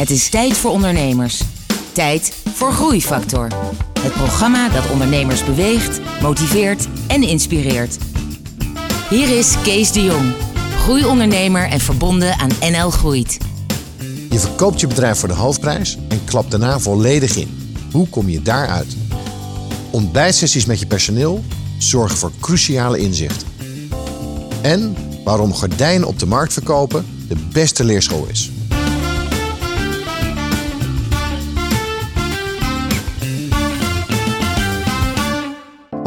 Het is tijd voor ondernemers. Tijd voor Groeifactor. Het programma dat ondernemers beweegt, motiveert en inspireert. Hier is Kees de Jong, groeiondernemer en verbonden aan NL Groeit. Je verkoopt je bedrijf voor de hoofdprijs en klapt daarna volledig in. Hoe kom je daaruit? Ontbijtsessies met je personeel zorgen voor cruciale inzichten. En waarom gordijnen op de markt verkopen de beste leerschool is.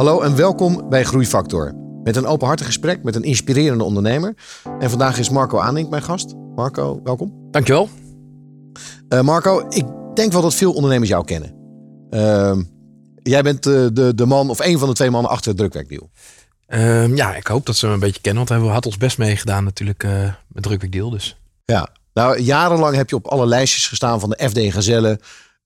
Hallo en welkom bij Groeifactor. Met een openhartig gesprek met een inspirerende ondernemer. En vandaag is Marco Aanink mijn gast. Marco, welkom. Dankjewel. Uh, Marco, ik denk wel dat veel ondernemers jou kennen. Uh, jij bent de, de, de man of een van de twee mannen achter het drukwerkdeal. Uh, ja, ik hoop dat ze me een beetje kennen. Want we hadden ons best meegedaan natuurlijk uh, met drukwerkdeal. Dus. Ja, nou jarenlang heb je op alle lijstjes gestaan van de FD Gazelle.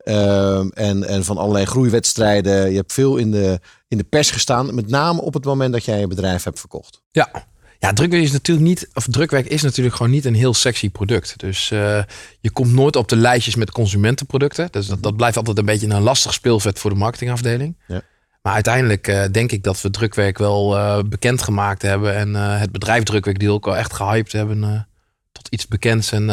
Ehm, en, en van allerlei groeiwedstrijden. Je hebt veel in de, in de pers gestaan. Met name op het moment dat jij je bedrijf hebt verkocht. Ja, ja, drukwerk is natuurlijk niet, of drukwerk is natuurlijk gewoon niet een heel sexy product. Dus uh, je komt nooit op de lijstjes met consumentenproducten. Dus dat, dat blijft altijd een beetje een lastig speelvet voor de marketingafdeling. Ja. Maar uiteindelijk uh, denk ik dat we drukwerk wel uh, bekend gemaakt hebben. En het bedrijf drukwerkdeal ook wel echt gehyped hebben tot iets bekends. En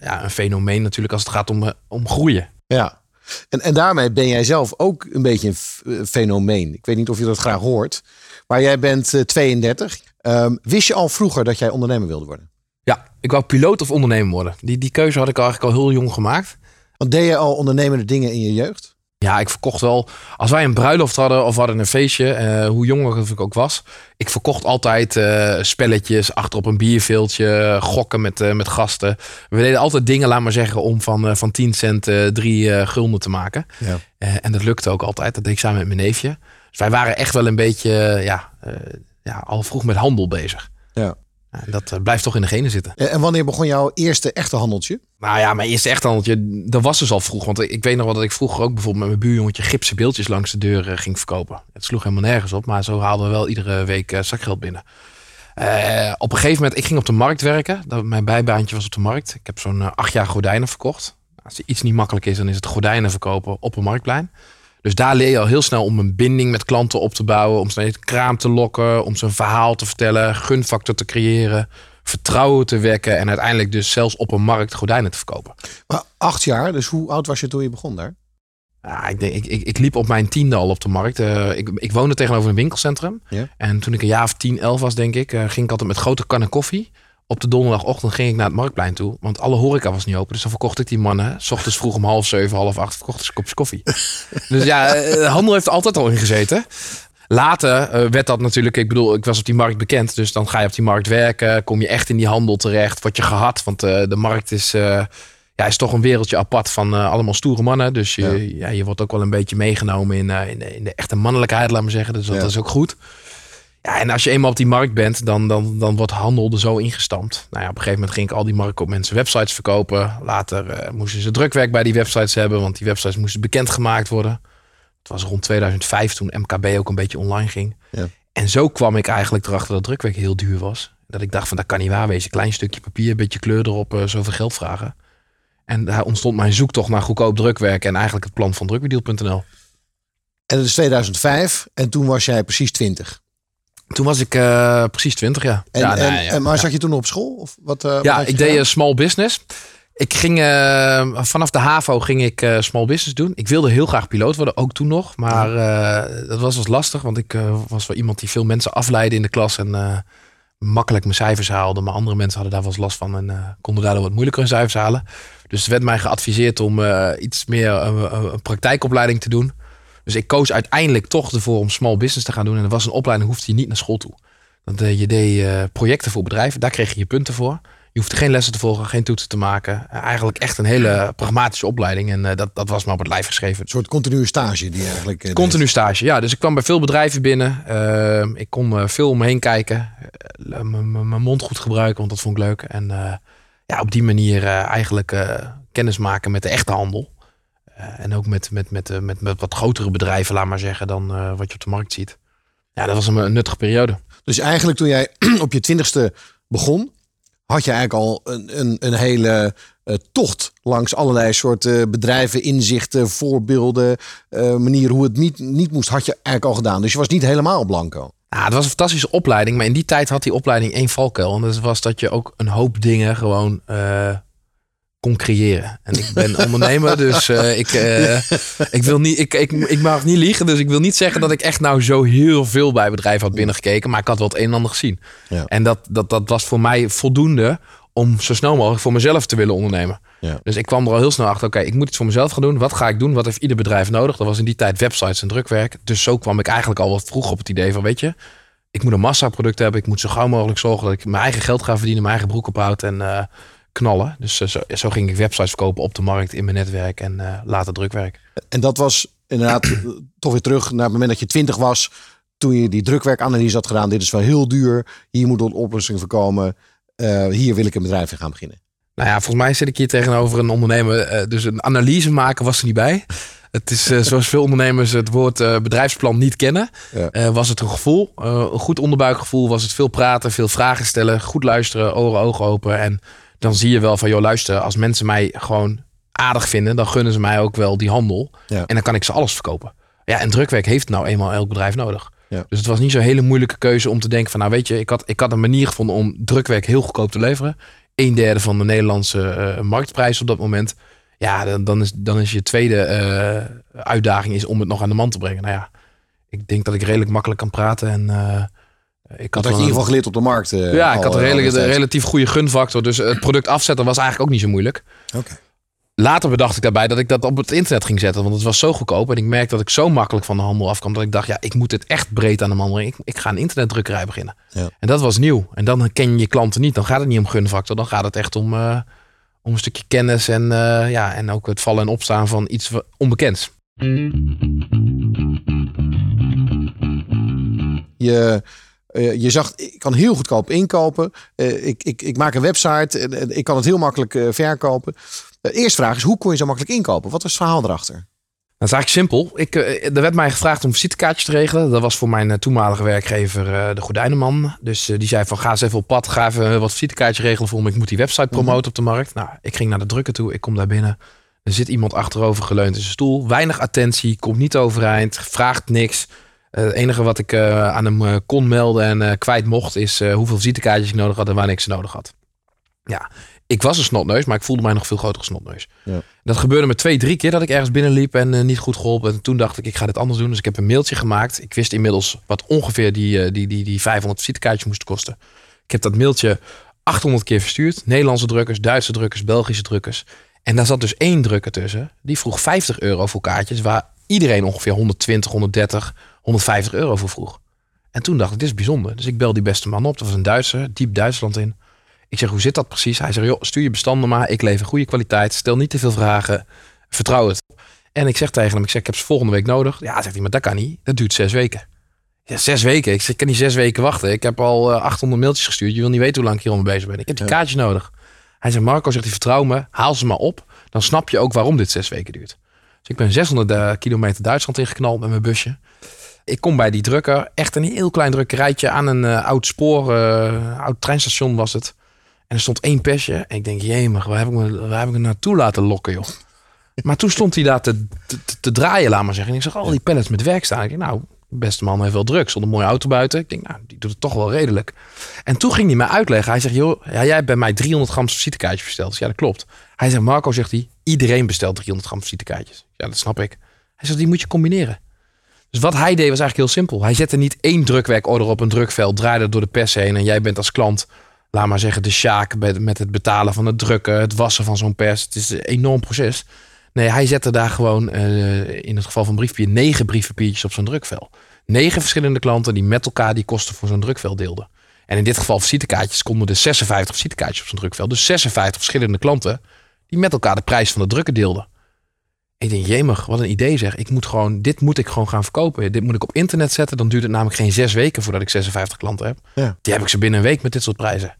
ja, een fenomeen natuurlijk als het gaat om, om groeien. Ja, en, en daarmee ben jij zelf ook een beetje een fenomeen. Ik weet niet of je dat graag hoort. Maar jij bent 32. Um, wist je al vroeger dat jij ondernemer wilde worden? Ja, ik wou piloot of ondernemer worden. Die, die keuze had ik eigenlijk al heel jong gemaakt. Want deed je al ondernemende dingen in je jeugd? Ja, ik verkocht wel. Als wij een bruiloft hadden of hadden een feestje, uh, hoe jonger ik ook was, ik verkocht altijd uh, spelletjes achter op een bierveeltje, gokken met, uh, met gasten. We deden altijd dingen, laat maar zeggen, om van, van 10 cent drie gulden te maken. Ja. en dat lukte ook altijd. Dat deed ik samen met mijn neefje. Dus wij waren echt wel een beetje, ja, ja, al vroeg met handel bezig. Ja. En dat uh, blijft toch in de genen zitten. En wanneer begon jouw eerste echte handeltje? Nou ja, mijn eerste echte handeltje, dat was dus al vroeg. Want ik weet nog wel dat ik vroeger ook bijvoorbeeld met mijn buurjongetje gipsen beeldjes langs de deur uh, ging verkopen. Het sloeg helemaal nergens op, maar zo haalden we wel iedere week zakgeld binnen. op een gegeven moment, ik ging op de markt werken. Dat, mijn bijbaantje was op de markt. Ik heb zo'n acht jaar gordijnen verkocht. Als iets niet makkelijk is, dan is het gordijnen verkopen op een marktplein. Dus daar leer je al heel snel om een binding met klanten op te bouwen. Om ze naar kraam te lokken. Om ze een verhaal te vertellen. Gunfactor te creëren. Vertrouwen te wekken. En uiteindelijk dus zelfs op een markt gordijnen te verkopen. Maar acht jaar, dus hoe oud was je toen je begon daar? Ja, ik, denk, ik, ik, ik liep op mijn tiende al op de markt. Uh, ik, ik woonde tegenover een winkelcentrum. Ja? En toen ik een jaar of tien, elf was, denk ik, uh, ging ik altijd met grote kannen koffie op de donderdagochtend ging ik naar het marktplein toe. Want alle horeca was niet open. Dus dan verkocht ik die mannen. S ochtends vroeg om half zeven, half acht. Verkocht ik een kopje koffie. dus ja, de eh, handel heeft er altijd al in gezeten. Later uh, werd dat natuurlijk, ik bedoel, ik was op die markt bekend. Dus dan ga je op die markt werken. Kom je echt in die handel terecht. Word je gehad. Want uh, de markt is, uh, ja, is toch een wereldje apart van allemaal stoere mannen. Dus je, ja. ja. je wordt ook wel een beetje meegenomen in, in de, in, de, echte mannelijkheid, laat maar zeggen. Dus dat is ook goed. Ja, en als je eenmaal op die markt bent, dan, dan, dan wordt handel er zo ingestampt. Nou ja, op een gegeven moment ging ik al die markt op mensen websites verkopen. Later uh, moesten ze drukwerk bij die websites hebben, want die websites moesten bekendgemaakt worden. Het was rond 2005 toen MKB ook een beetje online ging. Ja. En zo kwam ik eigenlijk erachter dat drukwerk heel duur was. Dat ik dacht van dat kan niet waar wezen. Klein stukje papier, een beetje kleur erop, uh, zoveel geld vragen. En daar ontstond mijn zoektocht naar goedkoop drukwerk en eigenlijk het plan van drukwerkdeal.nl. En dat is 2005 en toen was jij precies 20. Toen was ik uh, precies 20 jaar. En, ja, en, ja, maar zat je toen op school? Of wat, uh, ja, wat ik deed een small business. Ik ging uh, vanaf de HAVO ging ik small business doen. Ik wilde heel graag piloot worden, ook toen nog. Maar dat was wel lastig, want ik was wel iemand die veel mensen afleidde in de klas. En makkelijk mijn cijfers haalde. Maar andere mensen hadden daar wel eens last van en konden daardoor wat moeilijker hun cijfers halen. Dus het werd mij geadviseerd om iets meer een praktijkopleiding te doen. Dus ik koos uiteindelijk toch ervoor om small business te gaan doen. En er was een opleiding, hoefde je niet naar school toe. Want uh, je deed uh, projecten voor bedrijven, daar kreeg je je punten voor. Je hoefde geen lessen te volgen, geen toetsen te maken. Uh, eigenlijk echt een hele pragmatische opleiding. En dat, dat was me op het lijf geschreven. Een soort continue stage die eigenlijk. continu stage, ja. Dus ik kwam bij veel bedrijven binnen. ik kon veel om me heen kijken. mijn mond goed gebruiken, want dat vond ik leuk. En ja, op die manier eigenlijk kennis maken met de echte handel. Eh, en ook met, met, met, eh, met, met wat grotere bedrijven, laat maar zeggen, dan eh, wat je op de markt ziet. Ja, dat was een, nuttige periode. Dus eigenlijk toen jij op je twintigste begon, had je eigenlijk al een, een, een hele tocht langs allerlei soorten bedrijven, inzichten, voorbeelden, manieren hoe het niet, niet moest, had je eigenlijk al gedaan. Dus je was niet helemaal blanco. Ja, het was een fantastische opleiding, maar in die tijd had die opleiding één valkuil. En dat was dat je ook een hoop dingen gewoon kon creëren. En ik ben ondernemer, dus uh, ik, uh, ik, wil niet, ik, ik, ik mag niet liegen. Dus ik wil niet zeggen dat ik echt nou zo heel veel bij bedrijven had binnengekeken. Maar ik had wel het een en ander gezien. Ja. En dat, dat, dat was voor mij voldoende om zo snel mogelijk voor mezelf te willen ondernemen. Ja. Dus ik kwam er al heel snel achter, oké, ik moet iets voor mezelf gaan doen. Wat ga ik doen? Wat heeft ieder bedrijf nodig? Dat was in die tijd websites en drukwerk. Dus zo kwam ik eigenlijk al wat vroeg op het idee van, weet je, ik moet een massaproduct hebben. Ik moet zo gauw mogelijk zorgen dat ik mijn eigen geld ga verdienen, mijn eigen broek ophoud en uh, knallen. Dus eh, zo, zo, ging ik websites verkopen op de markt in mijn netwerk en uh, later drukwerk. En dat was inderdaad toch weer terug naar het moment dat je twintig was. Toen je die drukwerkanalyse had gedaan. Dit is wel heel duur. Hier moet een oplossing voorkomen. Uh, hier wil ik een bedrijf in gaan beginnen. Nou ja, volgens mij zit ik hier tegenover een ondernemer. dus een analyse maken was er niet bij. Het is zoals veel ondernemers het woord bedrijfsplan niet kennen. was het een gevoel, een goed onderbuikgevoel. Was het veel praten, veel vragen stellen, goed luisteren, oren, ogen open. En dan zie je wel van, joh, luister, als mensen mij gewoon aardig vinden, dan gunnen ze mij ook wel die handel. En dan kan ik ze alles verkopen. Ja, en drukwerk heeft nou eenmaal elk bedrijf nodig. Ja. Dus het was niet zo'n hele moeilijke keuze om te denken van, nou weet je, ik had, ik had een manier gevonden om drukwerk heel goedkoop te leveren. Een derde van de Nederlandse uh, marktprijs op dat moment. Ja, dan, dan, is, dan is je tweede uh, uitdaging is om het nog aan de man te brengen. Nou ja, ik denk dat ik redelijk makkelijk kan praten en... Uh, ik had, in ieder geval geleerd op de markt. Uh, ja, ik had een, redelijk, een relatief goede gunfactor. Dus het product afzetten was eigenlijk ook niet zo moeilijk. Oké. Later bedacht ik daarbij dat ik dat op het internet ging zetten. Want het was zo goedkoop. En ik merkte dat ik zo makkelijk van de handel afkwam. Dat ik dacht, ja, ik moet het echt breed aan de man brengen. Ik, ik ga een internetdrukkerij beginnen. Ja. En dat was nieuw. En dan ken je je klanten niet. Dan gaat het niet om gunfactor. Dan gaat het echt om, uh, om een stukje kennis. En, uh, ja, en ook het vallen en opstaan van iets onbekends. Je uh, je zag, ik kan heel goedkoop inkopen. Uh, ik, ik, ik maak een website. Uh, ik kan het heel makkelijk verkopen. eerste vraag is, hoe kon je zo makkelijk inkopen? Wat was het verhaal erachter? Dat is eigenlijk simpel. Ik, er werd mij gevraagd om visitekaartjes te regelen. Dat was voor mijn toenmalige werkgever de Gordijnenman. Dus die zei van ga eens even op pad. Ga even wat visitekaartjes regelen voor me. Ik moet die website promoten mhm. op de markt. Nou, ik ging naar de drukker toe. Ik kom daar binnen. Er zit iemand achterover geleund in zijn stoel. Weinig attentie. Komt niet overeind. Vraagt niks. Eh, het enige wat ik eh, aan hem eh, kon melden en kwijt mocht, is hoeveel visitekaartjes ik nodig had en wanneer ik ze nodig had. Ja, ik was een snotneus, maar ik voelde mij nog veel grotere snotneus. Ja. Dat gebeurde me twee, drie keer dat ik ergens binnenliep en niet goed geholpen. En toen dacht ik, ik ga dit anders doen. Dus ik heb een mailtje gemaakt. Ik wist inmiddels wat ongeveer die, die, die, die 500 visitekaartjes moesten kosten. Ik heb dat mailtje 800 keer verstuurd. Nederlandse drukkers, Duitse drukkers, Belgische drukkers. En daar zat dus één drukker tussen. Die vroeg 50 euro voor kaartjes, waar iedereen ongeveer 120, 130, 150 euro voor vroeg. En toen dacht ik, dit is bijzonder. Dus ik bel die beste man op. Dat was een Duitser, diep Duitsland in. Ik zeg, hoe zit dat precies? Hij zegt, joh, stuur je bestanden maar. Ik lever goede kwaliteit. Stel niet te veel vragen. Vertrouw het. En ik zeg tegen hem, ik zeg, ik heb ze volgende week nodig. Ja, zegt hij, maar dat kan niet. Dat duurt zes weken. Ja, zes weken. Ik zeg, ik kan niet zes weken wachten. Ik heb al 800 eh, mailtjes gestuurd. Je wil niet weten hoe lang ik hieronder bezig ben. Ik heb die kaartjes nodig. Hij zegt, Marco, zegt hij, vertrouw me. Haal ze maar op. Dan snap je ook waarom dit zes weken duurt. Dus ik ben 600 uh, kilometer Duitsland ingeknald met mijn busje. Ik kom bij die drukker, echt een heel klein drukkerijtje aan een uh, oud spoor, uh, oud treinstation was het. En er stond één persje. En ik denk, jemig, waar heb ik me, waar heb ik me naartoe laten lokken, joh? Maar toen stond hij daar te, te, draaien, laat maar zeggen. En ik zag al die pallets met werk staan. Ik denk, nou, beste man heeft wel druk. Stond een mooie auto buiten. Ik denk, nou, die doet het toch wel redelijk. En toen ging hij mij uitleggen. Hij zegt, joh, ja, jij hebt bij mij 300 gram visitekaartjes besteld. Dus ja, dat klopt. Hij zegt, Marco, zegt hij, iedereen bestelt 300 gram visitekaartjes. Ja, dat snap ik. Hij zegt, die moet je combineren. Dus wat hij deed was eigenlijk heel simpel. Hij zette niet één drukwerkorder op een drukveld, draaide door de pers heen en jij bent als klant, laat maar zeggen, de sjaak met het betalen van het drukken, het wassen van zo'n pers. Het is een enorm proces. Nee, hij zette daar gewoon, uh, in het geval van briefpapier, negen briefpapiertjes op zo'n drukvel. Negen verschillende klanten die met elkaar die kosten voor zo'n drukvel deelden. En in dit geval visitekaartjes konden er 56 visitekaartjes op zo'n drukvel. Dus 56 verschillende klanten die met elkaar de prijs van de drukken deelden. Ik denk, jemig, wat een idee zeg. Ik moet gewoon, dit moet ik gewoon gaan verkopen. Dit moet ik op internet zetten. Dan duurt het namelijk geen zes weken voordat ik 56 klanten heb. Ja. Die heb ik ze binnen een week met dit soort prijzen.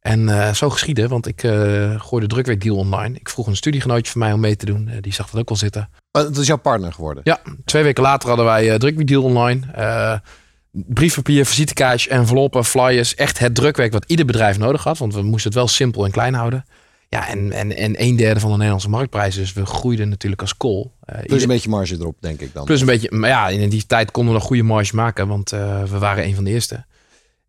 En uh, zo geschieden, want ik uh, gooide drukwerkdeal online. Ik vroeg een studiegenootje van mij om mee te doen. Uh, die zag dat ook wel zitten. Oh, dat is jouw partner geworden? Ja, twee weken later hadden wij uh, drukwerkdeal online. briefpapier, visitekaartjes, enveloppen, flyers. Echt het drukwerk wat ieder bedrijf nodig had. Want we moesten het wel simpel en klein houden. Ja, en, en, en een derde van de Nederlandse marktprijs. Dus we groeiden natuurlijk als kool. Uh, plus een beetje marge erop, denk ik dan. Plus een beetje, maar ja, in die tijd konden we nog goede marge maken, want uh, we waren een van de eerste.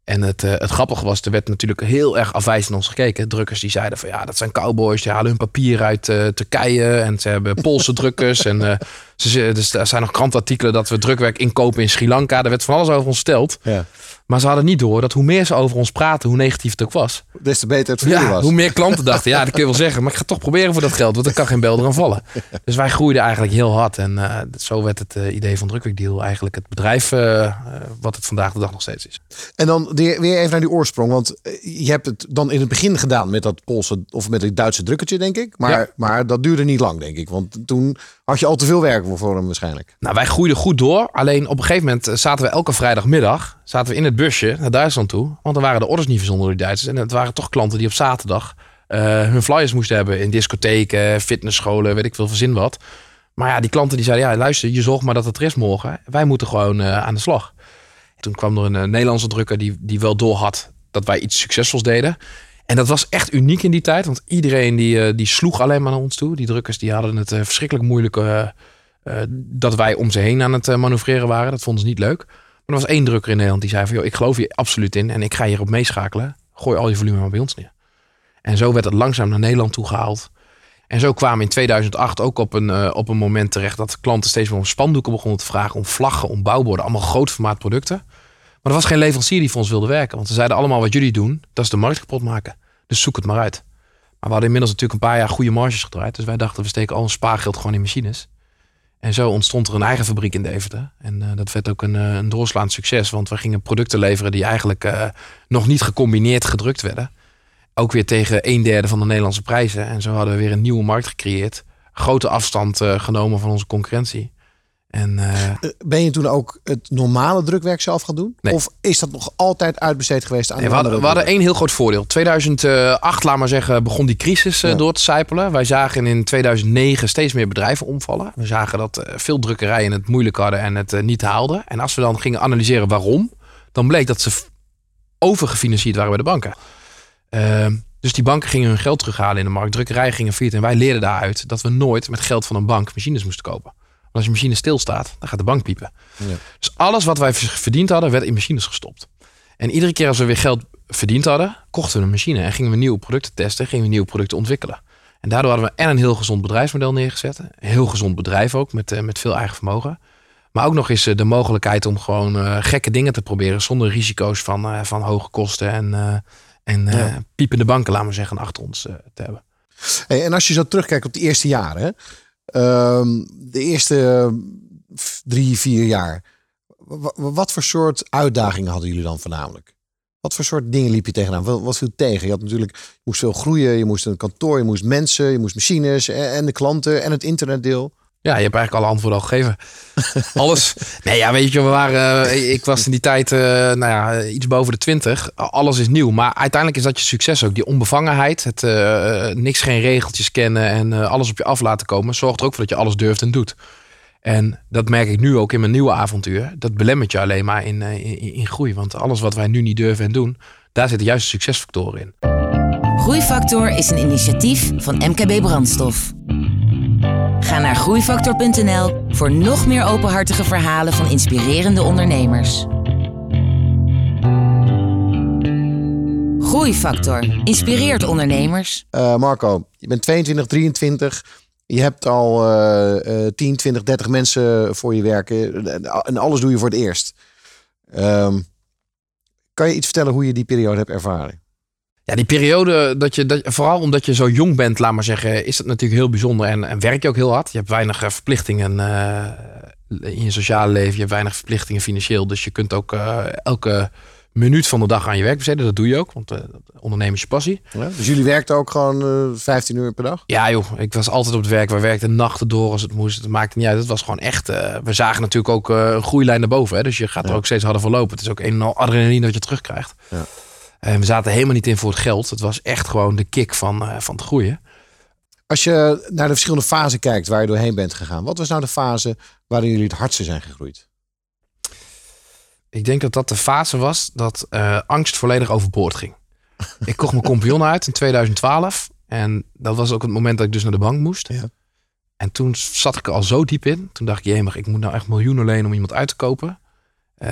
En het, uh, het grappige was, er werd natuurlijk heel erg afwijzend naar ons gekeken. Drukkers die zeiden van ja, dat zijn cowboys, die halen hun papier uit Turkije en ze hebben Poolse drukkers. En ze, dus er zijn nog krantartikelen dat we drukwerk inkopen in Sri Lanka. Er werd van alles over ons verteld. Ja. Maar ze hadden niet door dat hoe meer ze over ons praten, hoe negatief het ook was. Des te beter het voor ja, was. Hoe meer klanten dachten, ja, dat kun je wel zeggen. Maar ik ga toch proberen voor dat geld, want er kan geen bel eraan vallen. Dus wij groeiden eigenlijk heel hard. En uh, zo werd het uh, idee van Drukwerkdeal eigenlijk het bedrijf uh, wat het vandaag de dag nog steeds is. En dan weer even naar die oorsprong. Want je hebt het dan in het begin gedaan met dat Poolse of met het Duitse drukkertje, denk ik. Maar, ja. maar dat duurde niet lang, denk ik. Want toen had je al te veel werk voor hem waarschijnlijk. Nou, wij groeiden goed door. Alleen op een gegeven moment zaten we elke vrijdagmiddag zaten we in het busje naar Duitsland toe. Want dan waren de orders niet verzonden door die Duitsers. En het waren toch klanten die op zaterdag uh, hun flyers moesten hebben in discotheken, fitnessscholen, weet ik veel, verzin wat. Maar ja, die klanten die zeiden, ja luister, je zorgt maar dat het er is morgen. Wij moeten gewoon uh, aan de slag. Toen kwam er een uh, Nederlandse drukker die, die wel door had dat wij iets succesvols deden. En dat was echt uniek in die tijd. Want iedereen die, die sloeg alleen maar naar ons toe. Die drukkers die hadden het verschrikkelijk moeilijk dat wij om ze heen aan het manoeuvreren waren. Dat vonden ze niet leuk. Er was één drukker in Nederland die zei van... Joh, ik geloof hier absoluut in en ik ga hierop meeschakelen. Gooi al je volume maar bij ons neer. En zo werd het langzaam naar Nederland toe gehaald. En zo kwamen in 2008 ook op een, uh, op een moment terecht... dat klanten steeds meer om spandoeken begonnen te vragen... om vlaggen, om bouwborden, allemaal groot formaat producten. Maar er was geen leverancier die voor ons wilde werken. Want ze zeiden allemaal wat jullie doen, dat is de markt kapot maken. Dus zoek het maar uit. Maar we hadden inmiddels natuurlijk een paar jaar goede marges gedraaid. Dus wij dachten, we steken al ons spaargeld gewoon in machines. En zo ontstond er een eigen fabriek in Deventer. En uh, dat werd ook een, uh, een doorslaand succes. Want we gingen producten leveren die eigenlijk uh, nog niet gecombineerd gedrukt werden. Ook weer tegen een derde van de Nederlandse prijzen. En zo hadden we weer een nieuwe markt gecreëerd. Grote afstand genomen van onze concurrentie. En, ben je toen ook het normale drukwerk zelf gaan doen? Nee. Of is dat nog altijd uitbesteed geweest aan nee, we, hadden, we hadden één heel groot voordeel. 2008, laat maar zeggen, begon die crisis ja. door te sijpelen. Wij zagen in 2009 steeds meer bedrijven omvallen. We zagen dat veel drukkerijen het moeilijk hadden en het niet haalden. En als we dan gingen analyseren waarom, dan bleek dat ze overgefinancierd waren bij de banken. Uh, dus die banken gingen hun geld terughalen in de markt. Drukkerijen gingen failliet. En wij leerden daaruit dat we nooit met geld van een bank machines moesten kopen als je machine stilstaat, dan gaat de bank piepen. Ja. Dus alles wat wij verdiend hadden, werd in machines gestopt. En iedere keer als we weer geld verdiend hadden, kochten we een machine en gingen we nieuwe producten testen, gingen we nieuwe producten ontwikkelen. En daardoor hadden we en een heel gezond bedrijfsmodel neergezet. Een heel gezond bedrijf ook, met, uh, met veel eigen vermogen. Maar ook nog eens uh, de mogelijkheid om gewoon uh, gekke dingen te proberen zonder risico's van, van hoge kosten en, en ja. piepende banken, laten we zeggen, achter ons te hebben. Hey, en als je zo terugkijkt op die eerste jaren, Um, de eerste drie, vier jaar. wat voor soort uitdagingen hadden jullie dan voornamelijk? Wat voor soort dingen liep je tegenaan? Wat, wat viel tegen? Je had natuurlijk, je moest veel groeien, je moest een kantoor, je moest mensen, je moest machines en de klanten en het internetdeel. Ja, je hebt eigenlijk alle antwoorden al gegeven. Alles. Nee, ja, weet je, we waren. Uh, ik was in die tijd, uh, nou ja, iets boven de twintig. Alles is nieuw. Maar uiteindelijk is dat je succes ook. Die onbevangenheid. Het uh, niks, geen regeltjes kennen en alles op je af laten komen. Zorgt er ook voor dat je alles durft en doet. En dat merk ik nu ook in mijn nieuwe avontuur. Dat belemmert je alleen maar in, in, in groei. Want alles wat wij nu niet durven en doen, daar zitten juist succesfactoren in. Groeifactor is een initiatief van MKB Brandstof. Ga naar groeifactor.nl voor nog meer openhartige verhalen van inspirerende ondernemers. Groeifactor inspireert ondernemers. Uh, Marco, je bent 22, 23. Je hebt al uh, uh, 10, 20, 30 mensen voor je werken. En alles doe je voor het eerst. Um, kan je iets vertellen hoe je die periode hebt ervaren? Ja, die periode, dat je, dat, vooral omdat je zo jong bent, laat maar zeggen, is het natuurlijk heel bijzonder. En, en werk je ook heel hard. Je hebt weinig uh, verplichtingen uh, in je sociale leven. Je hebt weinig verplichtingen financieel. Dus je kunt ook uh, elke minuut van de dag aan je werk besteden. Dat doe je ook, want ondernemen is je passie. Ja, dus jullie werkten ook gewoon 15 uur per dag? Ja joh, ik was altijd op het werk. We werkten nachten door als het moest. Het maakte niet uit. Het was gewoon echt... we zagen natuurlijk ook een groeilijn naar boven. Hè? Dus je gaat ja. er ook steeds harder voor lopen. Het is ook een en al adrenaline dat je terugkrijgt. Ja. En we zaten helemaal niet in voor het geld. Het was echt gewoon de kick van, uh, van het groeien. Als je naar de verschillende fasen kijkt waar je doorheen bent gegaan. Wat was nou de fase waarin jullie het hardste zijn gegroeid? Ik denk dat dat de fase was dat uh, angst volledig overboord ging. ik kocht mijn compagnon uit in 2012. En dat was ook het moment dat ik dus naar de bank moest. Ja. En toen zat ik er al zo diep in. Toen dacht ik, jemig, ik moet nou echt miljoenen lenen om iemand uit te kopen. Uh,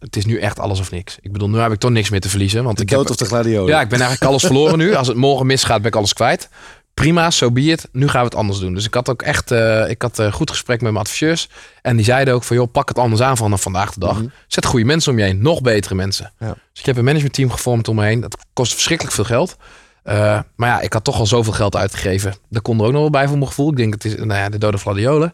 het is nu echt alles of niks. Ik bedoel, nu heb ik toch niks meer te verliezen. Want de ik dood heb, of de gladiolen. Ja, ik ben eigenlijk alles verloren nu. Als het morgen misgaat, ben ik alles kwijt. Prima, zo so be it. Nu gaan we het anders doen. Dus ik had ook echt uh, ik had, uh, goed gesprek met mijn adviseurs. En die zeiden ook van, joh, pak het anders aan vanaf vandaag de dag. Mhm. Zet goede mensen om je heen. Nog betere mensen. Ja. Dus ik heb een managementteam gevormd om me heen. Dat kost verschrikkelijk veel geld. Uh, maar ja, ik had toch al zoveel geld uitgegeven. Daar kon er ook nog wel bij voor mijn gevoel. Ik denk, het is nou ja, de dode gladiolen.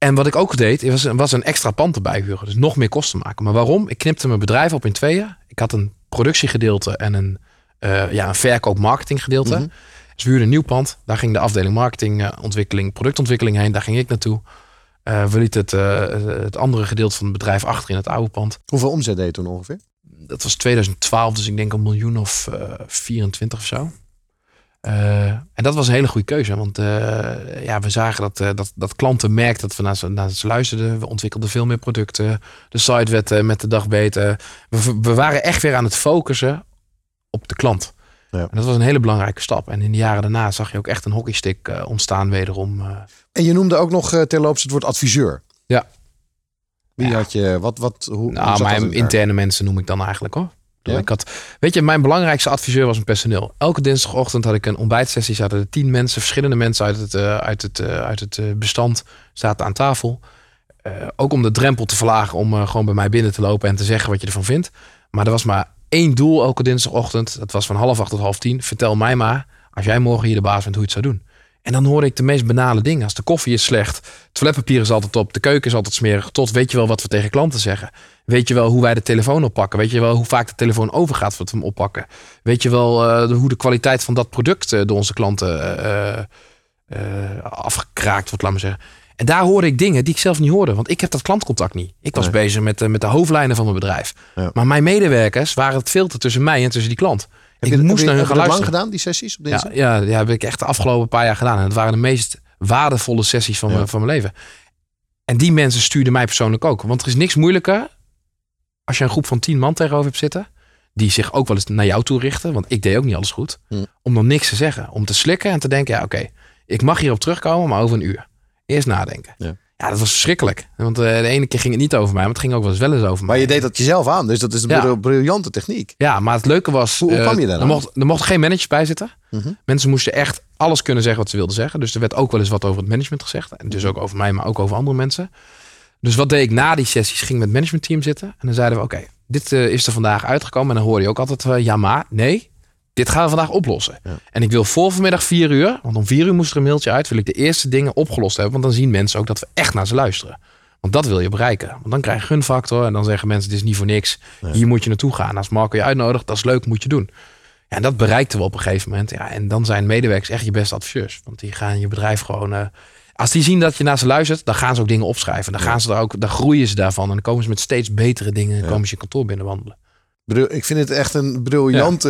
En wat ik ook deed, was, was een extra pand erbij huren. Dus nog meer kosten maken. Maar waarom? Ik knipte mijn bedrijf op in tweeën. Ik had een productiegedeelte en een, uh, ja, een verkoop-marketinggedeelte. Mhm. Dus we huurden een nieuw pand. Daar ging de afdeling marketing, uh, ontwikkeling, productontwikkeling heen. Daar ging ik naartoe. Uh, we lieten het, het andere gedeelte van het bedrijf achter in het oude pand. Hoeveel omzet deed je toen ongeveer? Dat was 2012, dus ik denk een miljoen of 24 of zo. Uh, en dat was een hele goede keuze. Want uh, ja, we zagen dat, uh, dat, dat klanten merkten dat we naar ze, naar ze luisterden. We ontwikkelden veel meer producten. De site werd met de dag beter. We, we, waren echt weer aan het focussen op de klant. Ja. En dat was een hele belangrijke stap. En in de jaren daarna zag je ook echt een hockeystick ontstaan wederom. En je noemde ook nog terloops het woord adviseur. Ja. Wie Ja. had je, wat, wat, hoe, Nou, hoe mijn interne mensen noem ik dan eigenlijk hoor. Ik had, weet je, mijn belangrijkste adviseur was mijn personeel. Elke dinsdagochtend had ik een ontbijtsessie. Zaten er tien mensen, verschillende mensen uit het, eh, uit het, eh, uit het eh, bestand zaten aan tafel. Ook om de drempel te verlagen om gewoon bij mij binnen te lopen en te zeggen wat je ervan vindt. Maar er was maar één doel elke dinsdagochtend. Dat was van half acht tot half tien. Vertel mij maar, als jij morgen hier de baas bent, hoe je het zou doen. En dan hoorde ik de meest banale dingen. Als de koffie is slecht, het toiletpapier is altijd op, de keuken is altijd smerig. Tot weet je wel wat we tegen klanten zeggen. Weet je wel hoe wij de telefoon oppakken? Weet je wel hoe vaak de telefoon overgaat wat we hem oppakken? Weet je wel eh, hoe de kwaliteit van dat product eh, door onze klanten eh, afgekraakt wordt, laat maar zeggen. En daar hoorde ik dingen die ik zelf niet hoorde, want ik heb dat klantcontact niet. Ik was Nee. bezig met, de- met de hoofdlijnen van mijn bedrijf. Ja. Maar mijn medewerkers waren het filter tussen mij en tussen die klant. Ik je, moest naar hun heb je gaan dat lang luisteren. gedaan, die sessies op dinsdag? Ja, ja, ja, heb ik echt de afgelopen paar jaar gedaan. En het waren de meest waardevolle sessies van, Ja. mijn, van mijn leven. En die mensen stuurden mij persoonlijk ook. Want er is niks moeilijker als je een groep van tien man tegenover hebt zitten. Die zich ook wel eens naar jou toe richten. Want ik deed ook niet alles goed. Hm. Om dan niks te zeggen. Om te slikken en te denken, ja oké, ik mag hierop terugkomen, maar over een uur. Eerst nadenken. Ja. Ja, dat was verschrikkelijk. Want eh, de ene keer ging het niet over mij, maar het ging ook wel eens wel eens over mij. Maar je deed dat jezelf aan, dus dat is een Ja. bril- briljante techniek. Ja, maar het leuke was... Hoe- hoe eh, kwam je daar er, dan? mocht, er mochten geen managers bij zitten. Mhm. Mensen moesten echt alles kunnen zeggen wat ze wilden zeggen. Dus er werd ook wel eens wat over het management gezegd. En dus ook over mij, maar ook over andere mensen. Dus wat deed ik na die sessies? Ging met het managementteam zitten. En dan zeiden we, oké, dit eh, is er vandaag uitgekomen. En dan hoorde je ook altijd, ja maar, nee. Dit gaan we vandaag oplossen. Ja. En ik wil voor vanmiddag vier uur, want om vier uur moest er een mailtje uit, wil ik de eerste dingen opgelost hebben. Want dan zien mensen ook dat we echt naar ze luisteren. Want dat wil je bereiken. Want dan krijg je gunfactor en dan zeggen mensen, dit is niet voor niks. Hier moet je naartoe gaan. Als Marco je uitnodigt, dat is leuk, moet je doen. Ja, en dat bereikten we op een gegeven moment. Ja, en dan zijn medewerkers echt je beste adviseurs. Want die gaan je bedrijf gewoon... eh, als die zien dat je naar ze luistert, dan gaan ze ook dingen opschrijven. Dan, gaan ze er ook, dan groeien ze daarvan. En dan komen ze met steeds betere dingen. En komen ze je kantoor binnenwandelen. Ik vind het echt een briljant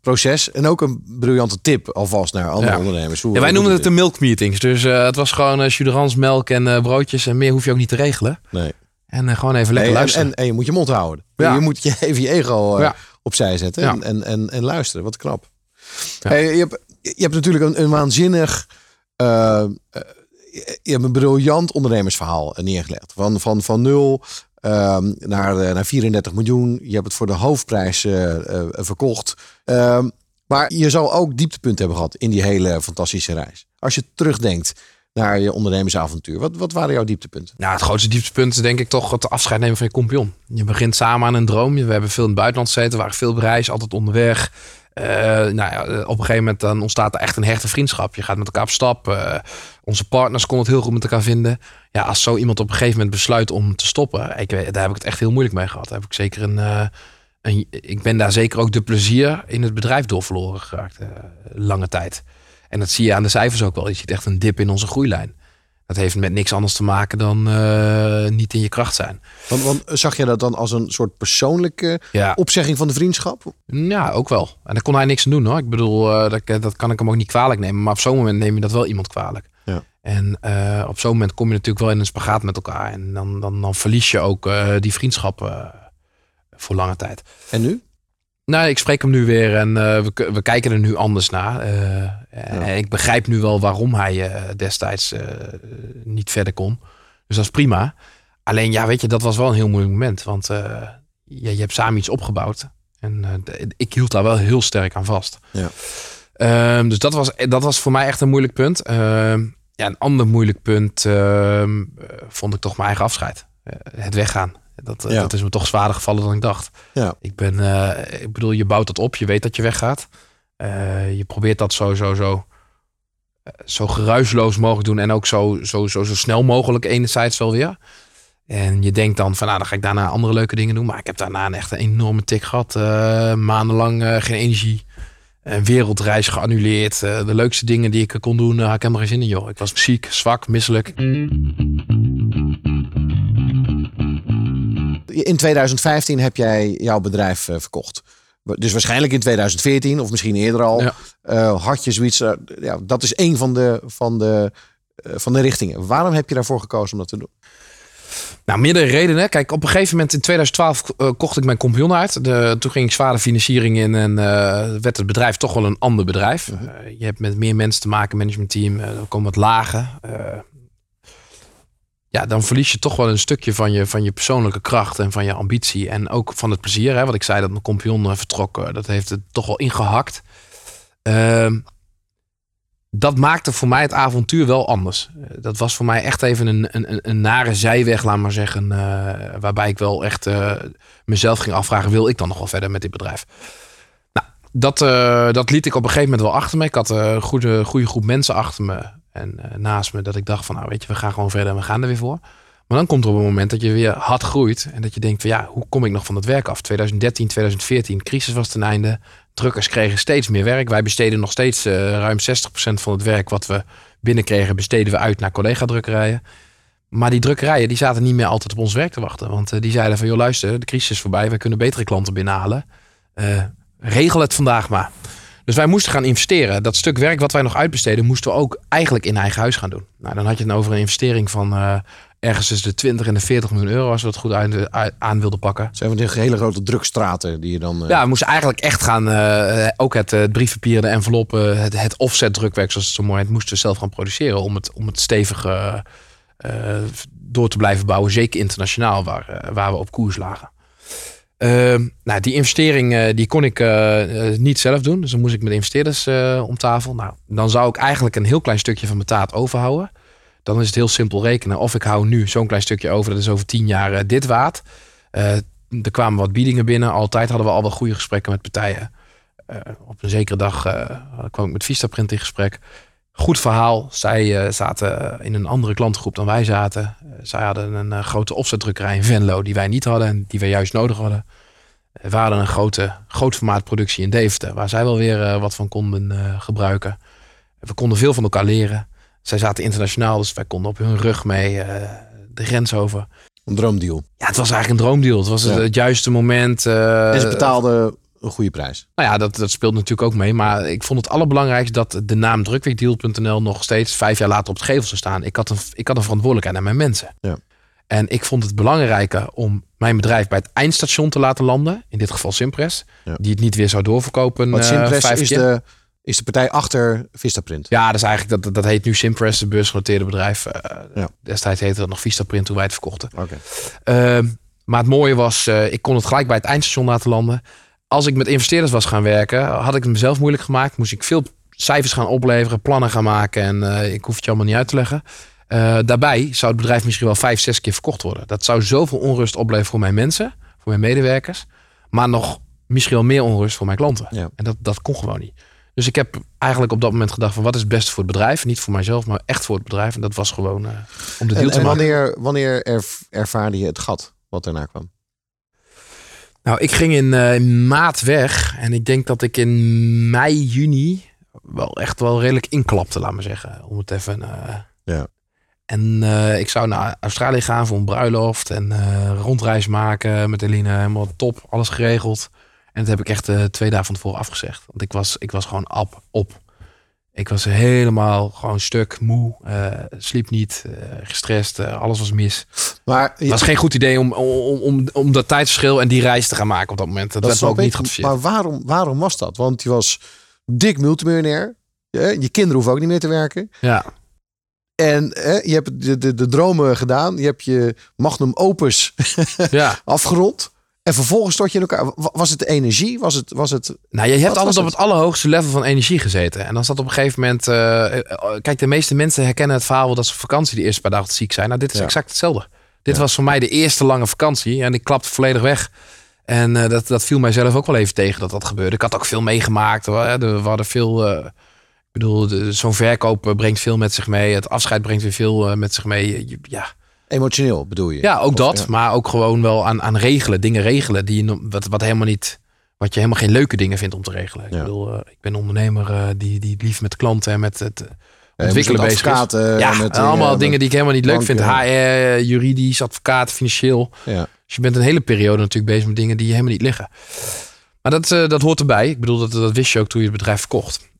proces. En ook een briljante tip alvast naar andere Ja. ondernemers. Hoe, Ja, wij doe het de milk meetings. Dus eh, het was gewoon uh, melk en eh, broodjes. En meer hoef je ook niet te regelen. Nee. En gewoon even lekker Nee, en, luisteren. en, en je moet je mond houden. Je moet je even je ego opzij zetten en, en, en, en luisteren. Wat knap. Ja. Hey, je, hebt, je hebt natuurlijk een, een waanzinnig... je hebt een briljant ondernemersverhaal neergelegd. Van, van, van nul ehm, naar, eh, naar 34 miljoen. Je hebt het voor de hoofdprijs eh, eh, verkocht. Ehm, maar je zal ook dieptepunten hebben gehad in die hele fantastische reis. Als je terugdenkt naar je ondernemersavontuur. Wat, wat waren jouw dieptepunten? Nou, het grootste dieptepunt is denk ik toch het afscheid nemen van je compagnon. Je begint samen aan een droom. We hebben veel in het buitenland gezeten. Waren veel op reis, altijd onderweg. Eh, nou ja, op een gegeven moment dan ontstaat er echt een hechte vriendschap. Je gaat met elkaar op stap. Eh, onze partners konden het heel goed met elkaar vinden. Ja, als zo iemand op een gegeven moment besluit om te stoppen. Ik, daar heb ik het echt heel moeilijk mee gehad. Heb ik zeker een, eh, een... Ik ben daar zeker ook de plezier in het bedrijf door verloren geraakt. eh, lange tijd. En dat zie je aan de cijfers ook wel. Je ziet echt een dip in onze groeilijn. Dat heeft met niks anders te maken dan eh, niet in je kracht zijn. Want, want zag je dat dan als een soort persoonlijke Ja, opzegging van de vriendschap? ja ook wel. En daar kon hij niks aan doen hoor. Ik bedoel, eh, dat, dat kan ik hem ook niet kwalijk nemen. Maar op zo'n moment neem je dat wel iemand kwalijk. Ja. En eh, op zo'n moment kom je natuurlijk wel in een spagaat met elkaar. En dan, dan, dan verlies je ook die vriendschap voor lange tijd. En nu? Nou, ik spreek hem nu weer en we, we, kijken er nu anders naar. En ik begrijp nu wel waarom hij destijds niet verder kon. Dus dat is prima. Alleen, ja, weet je, dat was wel een heel moeilijk moment. Want je, je hebt samen iets opgebouwd. En ik hield daar wel heel sterk aan vast. Ja. Ehm, dus dat was, dat was voor mij echt een moeilijk punt. Ehm, ja, een ander moeilijk punt ehm, vond ik toch mijn eigen afscheid. Eh, het weggaan. Dat, eh, dat is me toch zwaarder gevallen dan ik dacht. Ja. Ik ben, uh, ik bedoel, je bouwt dat op, je weet dat je weggaat. je probeert dat zo, zo, zo, zo geruisloos mogelijk doen en ook zo, zo, zo, zo snel mogelijk enerzijds wel weer. En je denkt dan van, nou, dan ga ik daarna andere leuke dingen doen. Maar ik heb daarna een echt een enorme tik gehad. maandenlang geen energie een wereldreis geannuleerd. Uh, de leukste dingen die ik kon doen, had ik helemaal geen zin in, joh. Ik was ziek, zwak, misselijk. In 2015 heb jij jouw bedrijf uh, verkocht. Dus waarschijnlijk in 2014 of misschien eerder al. Ja. had je zoiets. ja, dat is een van de, van, de, van de richtingen. Waarom heb je daarvoor gekozen om dat te doen? Nou, meerdere redenen. Kijk, op een gegeven moment in 2012 uh, eh, kocht ik mijn compagnon uit. De, toen ging ik zware financiering in en uh, werd het bedrijf toch wel een ander bedrijf. Uh, je hebt met meer mensen te maken, managementteam, er komen wat lagen. Ja, dan verlies je toch wel een stukje van je, van je persoonlijke kracht en van je ambitie. En ook van het plezier. Hè, wat ik zei dat mijn compagnon vertrok, dat heeft het toch wel ingehakt. Ehm, dat maakte voor mij het avontuur wel anders. Eh, dat was voor mij echt even een, een, een nare zijweg, laat maar zeggen. Waarbij ik wel echt mezelf ging afvragen: wil ik dan nog wel verder met dit bedrijf? Nou, dat, dat liet ik op een gegeven moment wel achter me. Ik had een goede, goede groep mensen achter me en naast me. Dat ik dacht: van nou, weet je, we gaan gewoon verder en we gaan er weer voor. Maar dan komt er op een moment dat je weer hard groeit. En dat je denkt: van ja, hoe kom ik nog van het werk af? 2013, 2014, crisis was ten einde. Drukkers kregen steeds meer werk. Wij besteden nog steeds uh, ruim 60% van het werk wat we binnenkregen, besteden we uit naar collega-drukkerijen. Maar die drukkerijen die zaten niet meer altijd op ons werk te wachten. Want uh, die zeiden van, joh luister, de crisis is voorbij. We kunnen betere klanten binnenhalen. Regel het vandaag maar. Dus wij moesten gaan investeren. Dat stuk werk wat wij nog uitbesteden, moesten we ook eigenlijk in eigen huis gaan doen. Nou, dan had je het over een investering van ergens tussen de 20 en de 40 miljoen euro, als we dat goed aan, aan wilden pakken. Zijn we die hele grote drukstraten die je dan. Uh... Ja, we moesten eigenlijk echt gaan. Uh, ook het, het briefpapier, de enveloppen, het, het offset drukwerk, zoals het zo mooi het moesten we zelf gaan produceren om het, om het stevig door te blijven bouwen. Zeker internationaal, waar, waar we op koers lagen. Ehm, nou, die investering die kon ik niet zelf doen. Dus dan moest ik met investeerders om tafel. Nou, dan zou ik eigenlijk een heel klein stukje van mijn taart overhouden dan is het heel simpel rekenen. Of ik hou nu zo'n klein stukje over, dat is over tien jaar dit waard. Er kwamen wat biedingen binnen. Altijd hadden we al wel goede gesprekken met partijen. Op een zekere dag kwam ik met Vistaprint in gesprek. Goed verhaal. Zij zaten in een andere klantengroep dan wij zaten. zij hadden een grote offsetdrukkerij in Venlo die wij niet hadden en die wij juist nodig hadden. We hadden een grote, groot formaat productie in Deventer, waar zij wel weer wat van konden gebruiken. We konden veel van elkaar leren. Zij zaten internationaal, dus wij konden op hun rug mee de grens over. Een droomdeal. Ja, het was eigenlijk een droomdeal. Het was het, juiste moment. Uh, en ze betaalden een goede prijs. Nou ja, dat, dat speelt natuurlijk ook mee. Maar ik vond het allerbelangrijkste dat de naam drukweekdeal.nl nog steeds vijf jaar later op het gevel zou staan. Ik had een, ik had een verantwoordelijkheid naar mijn mensen. Ja. En ik vond het belangrijker om mijn bedrijf bij het eindstation te laten landen. In dit geval Simpress. Die het niet weer zou doorverkopen. Want Simpress uh, is de is de partij achter Vistaprint. Ja, dat is eigenlijk dat, dat heet nu Simpress, de beursgenoteerde bedrijf. Uh, ja. Destijds heette dat nog Vistaprint toen wij het verkochten. Oké. Uh, maar het mooie was, uh, ik kon het gelijk bij het eindstation laten landen. Als ik met investeerders was gaan werken, had ik het mezelf moeilijk gemaakt. Moest ik veel cijfers gaan opleveren, plannen gaan maken en uh, ik hoef het je allemaal niet uit te leggen. daarbij zou het bedrijf misschien wel vijf, zes keer verkocht worden. Dat zou zoveel onrust opleveren voor mijn mensen, voor mijn medewerkers. Maar nog misschien wel meer onrust voor mijn klanten. Ja. En dat, dat kon gewoon niet. Dus ik heb eigenlijk op dat moment gedacht van wat is het beste voor het bedrijf. Niet voor mijzelf, maar echt voor het bedrijf. En dat was gewoon uh, om de deal en, te en wanneer, wanneer ervaarde je het gat wat daarna kwam? Nou, ik ging in uh, maart weg. En ik denk dat ik in mei, juni wel echt wel redelijk inklapte, laat maar zeggen. Om het even... Uh, ja. En ik zou naar Australië gaan voor een bruiloft. En rondreis maken met Eline. Helemaal top, alles geregeld. En dat heb ik echt twee dagen van tevoren afgezegd. Want ik was, ik was gewoon op, op. Ik was helemaal gewoon stuk, moe, uh, sliep niet, uh, gestrest, uh, alles was mis. Maar het was geen goed idee om, om, om, om dat tijdsverschil en die reis te gaan maken op dat moment. Dat, dat werd ook niet geadviseerd. Maar waarom, waarom was dat? Want je was dik multimiljonair. Je, je kinderen hoeven ook niet meer te werken. Ja. En je hebt de, de, de dromen gedaan. Je hebt je magnum opus ja. afgerond. En vervolgens stort je in elkaar. Was het de energie? Was het. Was het nou, je hebt altijd op het? allerhoogste level van energie gezeten. En dan zat op een gegeven moment. Uh, kijk, de meeste mensen herkennen het verhaal dat ze op vakantie de eerste paar dagen ziek zijn. Nou, dit is exact hetzelfde. Dit was voor mij de eerste lange vakantie. En ik klapte volledig weg. En uh, dat, dat viel mij zelf ook wel even tegen dat dat gebeurde. Ik had ook veel meegemaakt. We hadden veel. Uh, ik bedoel, zo'n verkoop brengt veel met zich mee. Het afscheid brengt weer veel met zich mee. Ja Emotioneel bedoel je? Ja, ook dat. Maar ook gewoon wel aan, aan regelen. Dingen regelen die je, wat, wat helemaal niet. Wat je helemaal geen leuke dingen vindt om te regelen. Ik bedoel, uh, ik ben ondernemer uh, die, die lief met klanten en met het uh, ontwikkelen bezig is. Ja, met, allemaal dingen die ik helemaal niet leuk vind. HR, juridisch, advocaat, financieel. Ja. Dus je bent een hele periode natuurlijk bezig met dingen die je helemaal niet liggen. Maar dat, dat hoort erbij. Ik bedoel, dat, dat wist je ook toen je het bedrijf verkocht.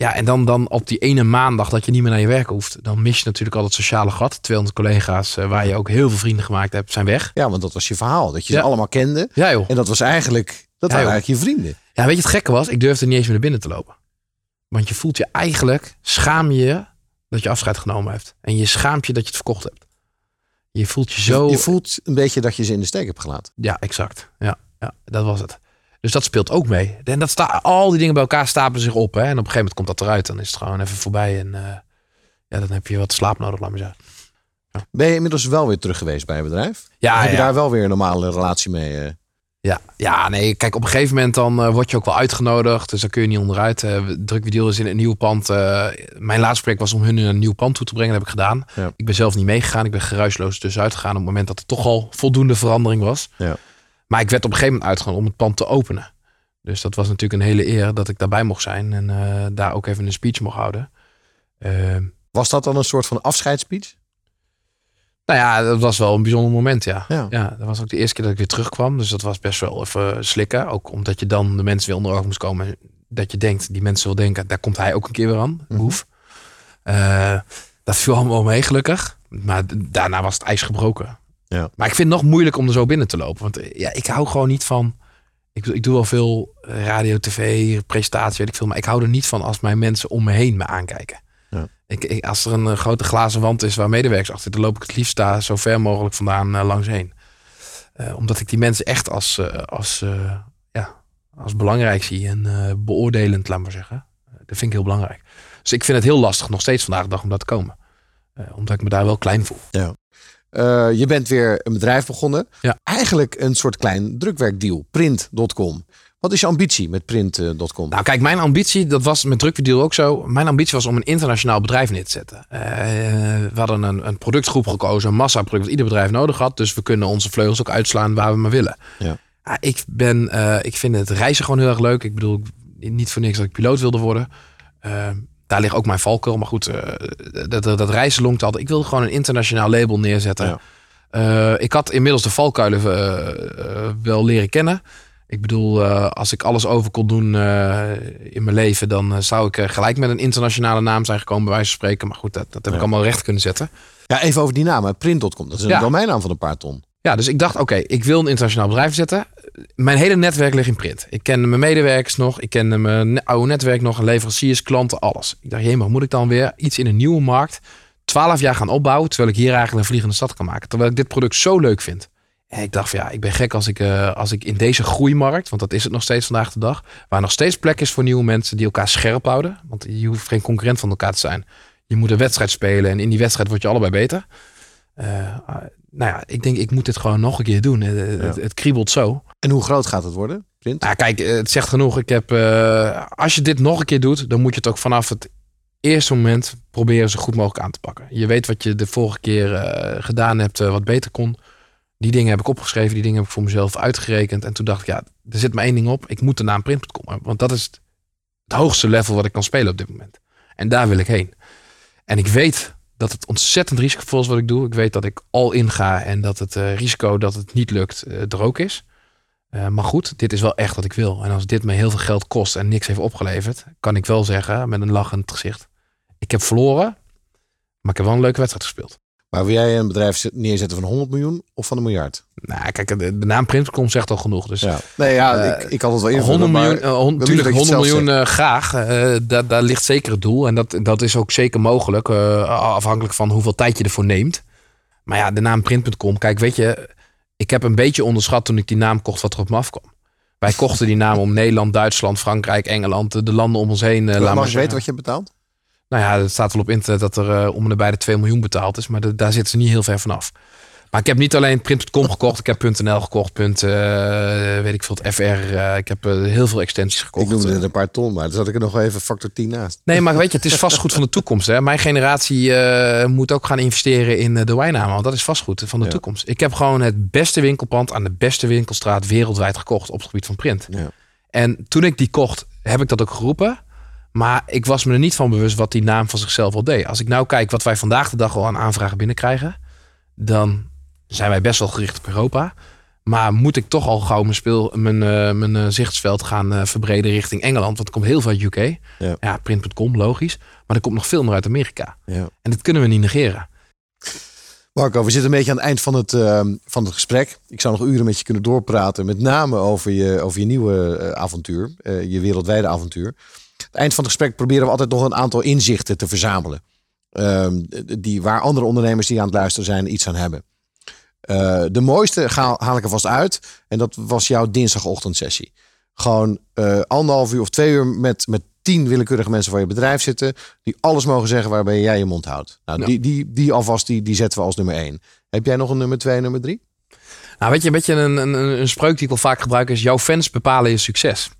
Ja, en dan, dan op die ene maandag dat je niet meer naar je werk hoeft, dan mis je natuurlijk al het sociale gat. 200 collega's uh, waar je ook heel veel vrienden gemaakt hebt, zijn weg. Ja, want dat was je verhaal. Dat je ze allemaal kende. Ja, joh. En dat was eigenlijk, dat waren eigenlijk je vrienden. Ja, weet je het gekke was? Ik durfde niet eens meer naar binnen te lopen. Want je voelt je eigenlijk, schaam je dat je afscheid genomen hebt. En je schaamt je dat je het verkocht hebt. Je voelt je zo... Je voelt een beetje dat je ze in de steek hebt gelaten. Ja, exact. Ja, ja dat was het. Dus dat speelt ook mee. En dat sta, al die dingen bij elkaar stapelen zich op. Hè? En op een gegeven moment komt dat eruit. Dan is het gewoon even voorbij. En uh, ja, dan heb je wat slaap nodig, laat maar zeggen. Ja. Ben je inmiddels wel weer terug geweest bij het bedrijf? Ja. heb je daar wel weer een normale relatie mee? Uh... Ja, ja, nee. Kijk, op een gegeven moment dan uh, word je ook wel uitgenodigd. Dus dan kun je niet onderuit. Uh, is in een nieuw pand. mijn laatste project was om hun een nieuw pand toe te brengen. Dat heb ik gedaan. Ja. Ik ben zelf niet meegegaan. Ik ben geruisloos dus uitgegaan op het moment dat er toch al voldoende verandering was. Ja. Maar ik werd op een gegeven moment uitgegaan om het pand te openen. Dus dat was natuurlijk een hele eer dat ik daarbij mocht zijn en uh, daar ook even een speech mocht houden. Uh, was dat dan een soort van afscheidsspeech? Nou ja, dat was wel een bijzonder moment, ja. ja. ja. dat was ook de eerste keer dat ik weer terugkwam. Dus dat was best wel even slikken. Ook omdat je dan de mensen weer onder ogen moest komen. Dat je denkt, die mensen wil denken, daar komt hij ook een keer weer aan. Mm -hmm. uh, dat viel allemaal mee, gelukkig. Maar daarna was het ijs gebroken. Ja. Maar ik vind het nog moeilijk om er zo binnen te lopen. Want ja, ik hou gewoon niet van ik, ik doe wel veel radio, tv, presentatie, weet ik veel. Maar ik hou er niet van als mijn mensen om me heen me aankijken. Ja. Ik, als er een, eh, grote glazen wand is waar medewerkers achter, dan loop ik het liefst daar zo ver mogelijk vandaan uh, langs heen. Uh, omdat ik die mensen echt als, uh, als, ja, als belangrijk zie en beoordelend, laat maar zeggen. dat vind ik heel belangrijk. Dus ik vind het heel lastig, nog steeds vandaag de dag, om dat te komen. omdat ik me daar wel klein voel. Ja. Uh, je bent weer een bedrijf begonnen. Ja. Eigenlijk een soort klein drukwerkdeal. Print.com. Wat is je ambitie met print.com? Nou, kijk, mijn ambitie, dat was met drukwerkdeal ook zo. Mijn ambitie was om een internationaal bedrijf neer te zetten. Uh, we hadden een, een productgroep gekozen, een massaproduct dat ieder bedrijf nodig had. Dus we kunnen onze vleugels ook uitslaan waar we maar willen. Ja. Uh, ik, ben, uh, ik vind het reizen gewoon heel erg leuk. Ik bedoel, niet voor niks dat ik piloot wilde worden daar ligt ook mijn valkuil. Maar goed, uh, dat, dat, dat reizen longt altijd. Ik wilde gewoon een internationaal label neerzetten. Ja. Uh, ik had inmiddels de valkuilen uh, wel leren kennen. Ik bedoel, als ik alles over kon doen in mijn leven, dan zou ik gelijk met een internationale naam zijn gekomen, bij wijze van spreken. Maar goed, dat, dat heb ja. ik allemaal recht kunnen zetten. Ja, even over die naam, print.com. Dat is een domeinnaam van een paar ton. Ja, dus ik dacht, oké, ik wil een internationaal bedrijf zetten. Mijn hele netwerk ligt in print. Ik ken mijn medewerkers nog, ik ken mijn oude netwerk nog, leveranciers, klanten, alles. Ik dacht, maar moet ik dan weer iets in een nieuwe markt twaalf jaar gaan opbouwen, terwijl ik hier eigenlijk een vliegende stad kan maken. Terwijl ik dit product zo leuk vind. En ik dacht, ja, ik ben gek als ik, uh, als ik in deze groeimarkt, want dat is het nog steeds vandaag de dag, waar nog steeds plek is voor nieuwe mensen die elkaar scherp houden. Want je hoeft geen concurrent van elkaar te zijn. Je moet een wedstrijd spelen en in die wedstrijd word je allebei beter. Uh, nou ja, ik denk, ik moet dit gewoon nog een keer doen. Het, ja. het, kriebelt zo. En hoe groot gaat het worden? Print? Nou, kijk, het zegt genoeg. Ik heb, uh, als je dit nog een keer doet, dan moet je het ook vanaf het eerste moment proberen zo goed mogelijk aan te pakken. Je weet wat je de vorige keer uh, gedaan hebt, uh, wat beter kon. Die dingen heb ik opgeschreven, die dingen heb ik voor mezelf uitgerekend. En toen dacht ik, ja, er zit maar één ding op. Ik moet de naam print.com Want dat is het hoogste level wat ik kan spelen op dit moment. En daar wil ik heen. En ik weet dat het ontzettend risicovol is wat ik doe. Ik weet dat ik al in ga en dat het uh, risico dat het niet lukt uh, er ook is. Uh, maar goed, dit is wel echt wat ik wil. En als dit me heel veel geld kost en niks heeft opgeleverd, kan ik wel zeggen met een lachend gezicht: ik heb verloren, maar ik heb wel een leuke wedstrijd gespeeld. Maar wil jij een bedrijf neerzetten van 100 miljoen of van een miljard? Nou, kijk, de, naam Printcom zegt al genoeg. Dus, ja. Nee, ja, uh, ik, ik had het wel invullen, 100 miljoen, uh, 100, tuurlijk, 100 miljoen uh, graag. daar, daar ligt zeker het doel. En dat, dat is ook zeker mogelijk, afhankelijk van hoeveel tijd je ervoor neemt. Maar ja, de naam Print.com, kijk, weet je, ik heb een beetje onderschat toen ik die naam kocht wat er op me afkwam. Wij kochten die naam om Nederland, Duitsland, Frankrijk, Engeland, de landen om ons heen. Uh, Mag je weten wat je betaalt? Nou ja, het staat wel op internet dat er uh, om en bij de 2 miljoen betaald is. Maar daar zitten ze niet heel ver vanaf. Maar ik heb niet alleen print.com gekocht. Ik heb .nl gekocht. Punt, uh, weet ik veel, het FR. Uh, ik heb uh, heel veel extensies gekocht. Ik noemde het een paar ton, maar dan zat ik er nog even factor 10 naast. Nee, maar weet je, het is vastgoed van de toekomst. Hè. Mijn generatie moet ook gaan investeren in de wijnnamen. Want dat is vastgoed van de ja. toekomst. Ik heb gewoon het beste winkelpand aan de beste winkelstraat wereldwijd gekocht op het gebied van print. Ja. En toen ik die kocht, heb ik dat ook geroepen. Maar ik was me er niet van bewust wat die naam van zichzelf al deed. Als ik nou kijk wat wij vandaag de dag al aan aanvragen binnenkrijgen, dan zijn wij best wel gericht op Europa. Maar moet ik toch al gauw mijn, speel, mijn, uh, mijn uh, zichtsveld gaan uh, verbreden richting Engeland? Want er komt heel veel uit UK. Ja, ja print.com, logisch. Maar er komt nog veel meer uit Amerika. Ja. En dat kunnen we niet negeren. Marco, we zitten een beetje aan het eind van het, van het gesprek. Ik zou nog uren met je kunnen doorpraten. Met name over je, over je nieuwe avontuur. je wereldwijde avontuur het eind van het gesprek proberen we altijd nog een aantal inzichten te verzamelen. Ehm, die, waar andere ondernemers die aan het luisteren zijn iets aan hebben. Uh, de mooiste haal, haal ik er vast uit. En dat was jouw dinsdagochtendsessie. Gewoon uh, anderhalf uur of twee uur met, met tien willekeurige mensen van je bedrijf zitten. Die alles mogen zeggen waarbij jij je mond houdt. Nou, die, die, die alvast die, die zetten we als nummer één. Heb jij nog een nummer twee, nummer drie? Nou, weet je, een beetje een, een, een spreuk die ik wel vaak gebruik is: jouw fans bepalen je succes.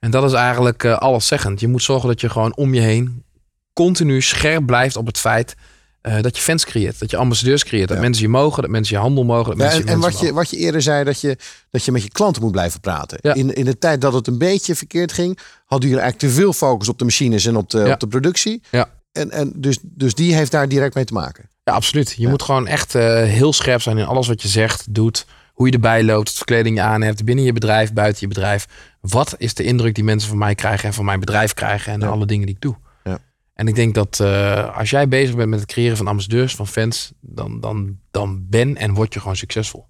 En dat is eigenlijk uh, alleszeggend. Je moet zorgen dat je gewoon om je heen continu scherp blijft op het feit uh, dat je fans creëert. Dat je ambassadeurs creëert. Dat mensen je mogen, dat mensen je handel mogen. Dat mensen en, en wat, je, wat je eerder zei, dat je, dat je met je klanten moet blijven praten. Ja. In, in de tijd dat het een beetje verkeerd ging, hadden jullie eigenlijk te veel focus op de machines en op de, op de productie. Ja. En, en dus, dus die heeft daar direct mee te maken. Ja, absoluut. Je moet gewoon echt uh, heel scherp zijn in alles wat je zegt, doet hoe je erbij loopt, wat kleding je aan hebt, binnen je bedrijf, buiten je bedrijf. Wat is de indruk die mensen van mij krijgen en van mijn bedrijf krijgen en alle dingen die ik doe? Ja. En ik denk dat uh, als jij bezig bent met het creëren van ambassadeurs, van fans, dan, dan, dan ben en word je gewoon succesvol.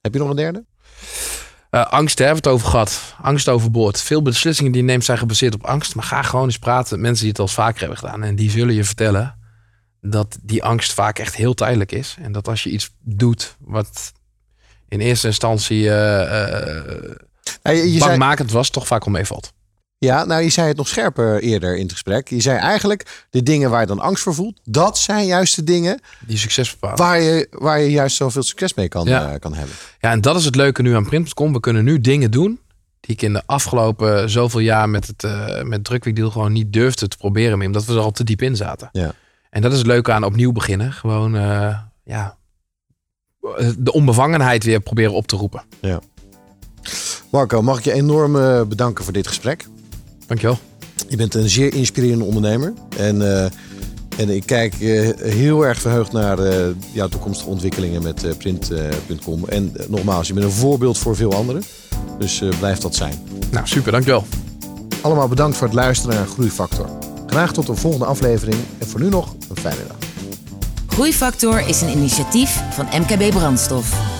Heb je nog een derde? Uh, angst, daar hebben we het over gehad. Angst overboord. Veel beslissingen die je neemt zijn gebaseerd op angst. Maar ga gewoon eens praten met mensen die het al vaker hebben gedaan. En die zullen je vertellen dat die angst vaak echt heel tijdelijk is. En dat als je iets doet wat in eerste instantie uh, uh, bangmakend was, toch vaak al meevalt. Ja, nou je zei het nog scherper eerder in het gesprek. Je zei eigenlijk de dingen waar je dan angst voor voelt, dat zijn juist de dingen die succes bepalen. Waar je, waar je juist zoveel succes mee kan, ja. uh, kan hebben. Ja, en dat is het leuke nu aan Print.com. We kunnen nu dingen doen die ik in de afgelopen zoveel jaar met het uh, met drukweekdeal gewoon niet durfde te proberen meer, omdat we er al te diep in zaten. Ja. En dat is het leuke aan opnieuw beginnen. Gewoon, uh, ja, de onbevangenheid weer proberen op te roepen. Ja. Marco, mag ik je enorm uh, bedanken voor dit gesprek. Dankjewel. Je bent een zeer inspirerende ondernemer. En, uh, en ik kijk uh, heel erg verheugd naar jouw toekomstige ontwikkelingen met print.com. en nogmaals, je bent een voorbeeld voor veel anderen. Dus blijf dat zijn. Nou, super. Dankjewel. Allemaal bedankt voor het luisteren naar Groeifactor. Graag tot een volgende aflevering. En voor nu nog een fijne dag. Groeifactor is een initiatief van MKB Brandstof.